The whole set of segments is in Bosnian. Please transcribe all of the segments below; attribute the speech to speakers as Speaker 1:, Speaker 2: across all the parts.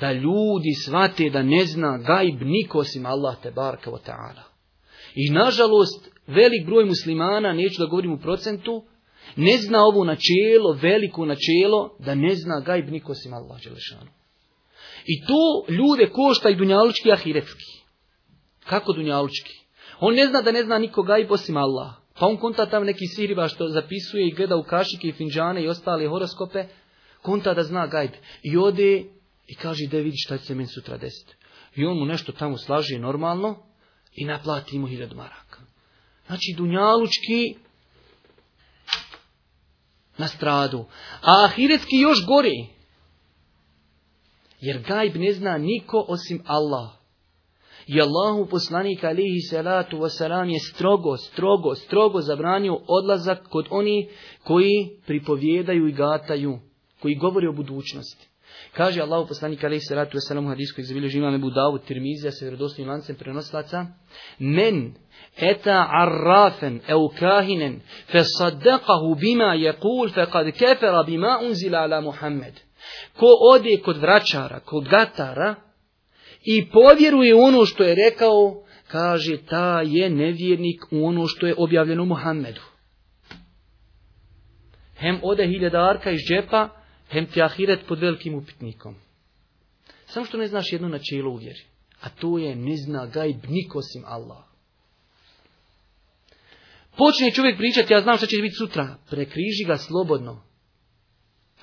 Speaker 1: da ljudi shvate da ne zna gajb niko osim Allah te barka I nažalost, velik broj muslimana, neću da govorim u procentu, ne zna ovo načelo, veliko načelo, da ne zna gajb niko osim Allah Đelešanu. I to ljude košta i dunjalučki i ahiretski. Kako dunjalučki? On ne zna da ne zna niko gajb osim Allah. Pa on konta tam neki sihriba što zapisuje i gleda u kašike i finđane i ostale horoskope, konta da zna gajb. I ode i kaže da vidi šta će se meni sutra desiti. I on mu nešto tamo slaži normalno i naplati mu hiljad maraka. Znači dunjalučki na stradu. A ahiretski još gori. Jer gajb ne zna niko osim Allah. I Allahu poslanik alihi salatu wasalam je strogo, strogo, strogo zabranio odlazak kod oni koji pripovjedaju i gataju, koji govori o budućnosti. Kaže Allah poslanik alaih salatu wasalam u hadijskoj zabilježi imam Ebu Dawud Tirmizija sa vjerodostojnim lancem prenoslaca. Men eta arrafen eu kahinen fe saddaqahu bima yakul fe kad kefera bima unzila ala Muhammed. Ko ode kod vraćara, kod gatara i povjeruje ono što je rekao, kaže ta je nevjernik u ono što je objavljeno Muhammedu. Hem ode hiljadarka iz džepa, Hem ti ahiret pod velikim upitnikom. Samo što ne znaš jedno načelo u vjeri. A to je ne zna gajb nikosim Allah. Počne čovjek pričati, ja znam što će biti sutra. Prekriži ga slobodno.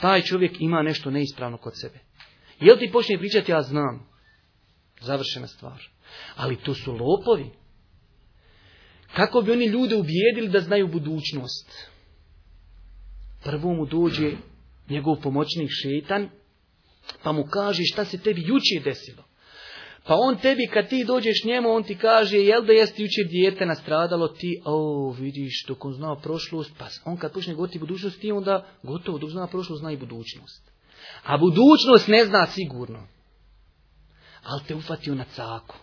Speaker 1: Taj čovjek ima nešto neispravno kod sebe. Jel ti počne pričati, ja znam. Završena stvar. Ali to su lopovi. Kako bi oni ljude ubijedili da znaju budućnost? Prvo mu dođe njegov pomoćnik šeitan, pa mu kaže šta se tebi jučer desilo. Pa on tebi kad ti dođeš njemu, on ti kaže, jel da jeste jučer dijete nastradalo ti, o, vidiš, dok on zna prošlost, pa on kad počne goti budućnost, ti onda gotovo dok zna prošlost, zna i budućnost. A budućnost ne zna sigurno. Ali te ufatio na caku.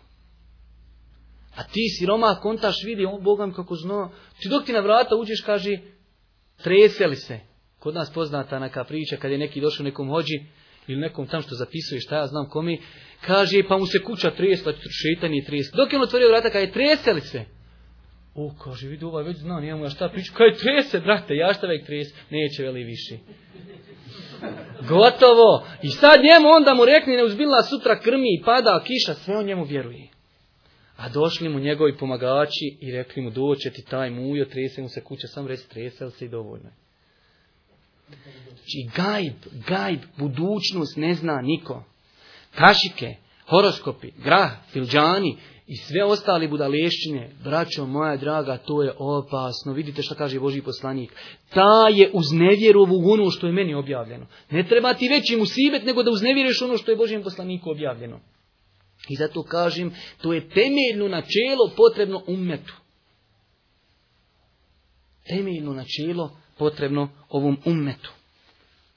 Speaker 1: A ti siroma kontaš vidi, on Bogam kako zna. Ti dok ti na vrata uđeš, kaže, treseli se. Kod nas poznata neka priča kad je neki došao nekom hođi ili nekom tam što zapisuje šta ja znam komi, kaže pa mu se kuća tresla, šetan je tresla. Dok je on otvorio vrata, je treseli se. O, kaže, vidi ovaj već zna, nije mu ja šta priču. Kaj trese, brate, ja šta već trese, neće veli više. Gotovo. I sad njemu onda mu rekne, ne uzbila sutra krmi i pada kiša, sve on njemu vjeruje. A došli mu njegovi pomagači i rekli mu, doće ti taj mujo, trese mu se kuća, sam reći, tresel se i dovoljno Znači gajb, gajb, budućnost ne zna niko. Kašike, horoskopi, grah, filđani i sve ostali budalešćine, braćo moja draga, to je opasno. Vidite što kaže Boži poslanik. Ta je uz nevjerovu ono što je meni objavljeno. Ne treba ti veći musibet nego da uznevjeriš ono što je Božijem poslaniku objavljeno. I zato kažem, to je temeljno načelo potrebno umetu. Temeljno načelo potrebno ovom umetu.